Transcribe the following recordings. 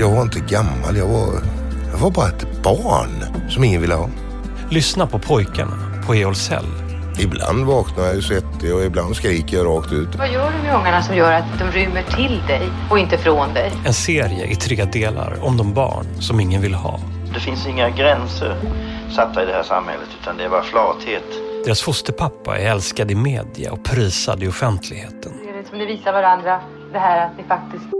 Jag var inte gammal, jag var, jag var bara ett barn som ingen ville ha. Lyssna på pojkarna på Eolcell. Ibland vaknar jag ju svettig och ibland skriker jag rakt ut. Vad gör du med ungarna som gör att de rymmer till dig och inte från dig? En serie i tre delar om de barn som ingen vill ha. Det finns inga gränser satta i det här samhället utan det är bara flathet. Deras fosterpappa är älskad i media och prisad i offentligheten. Det är som ni visar varandra det här att ni faktiskt...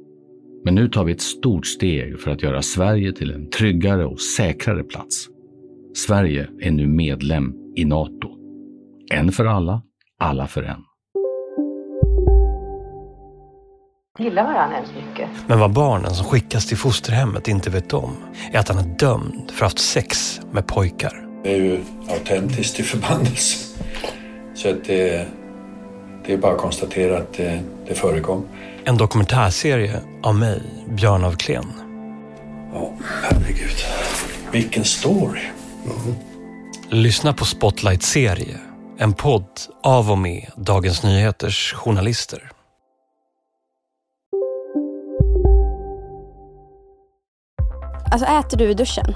Men nu tar vi ett stort steg för att göra Sverige till en tryggare och säkrare plats. Sverige är nu medlem i Nato. En för alla, alla för en. gillar varandra hemskt mycket. Men vad barnen som skickas till fosterhemmet inte vet om är att han är dömd för att ha haft sex med pojkar. Det är ju autentiskt till förbannelse. Så att det, det är bara att konstatera att det, det förekom. En dokumentärserie av mig, Björn af Kleen. Ja, herregud. Vilken story. Lyssna på Spotlight-serie. En podd av och med Dagens Nyheters journalister. Alltså äter du i duschen?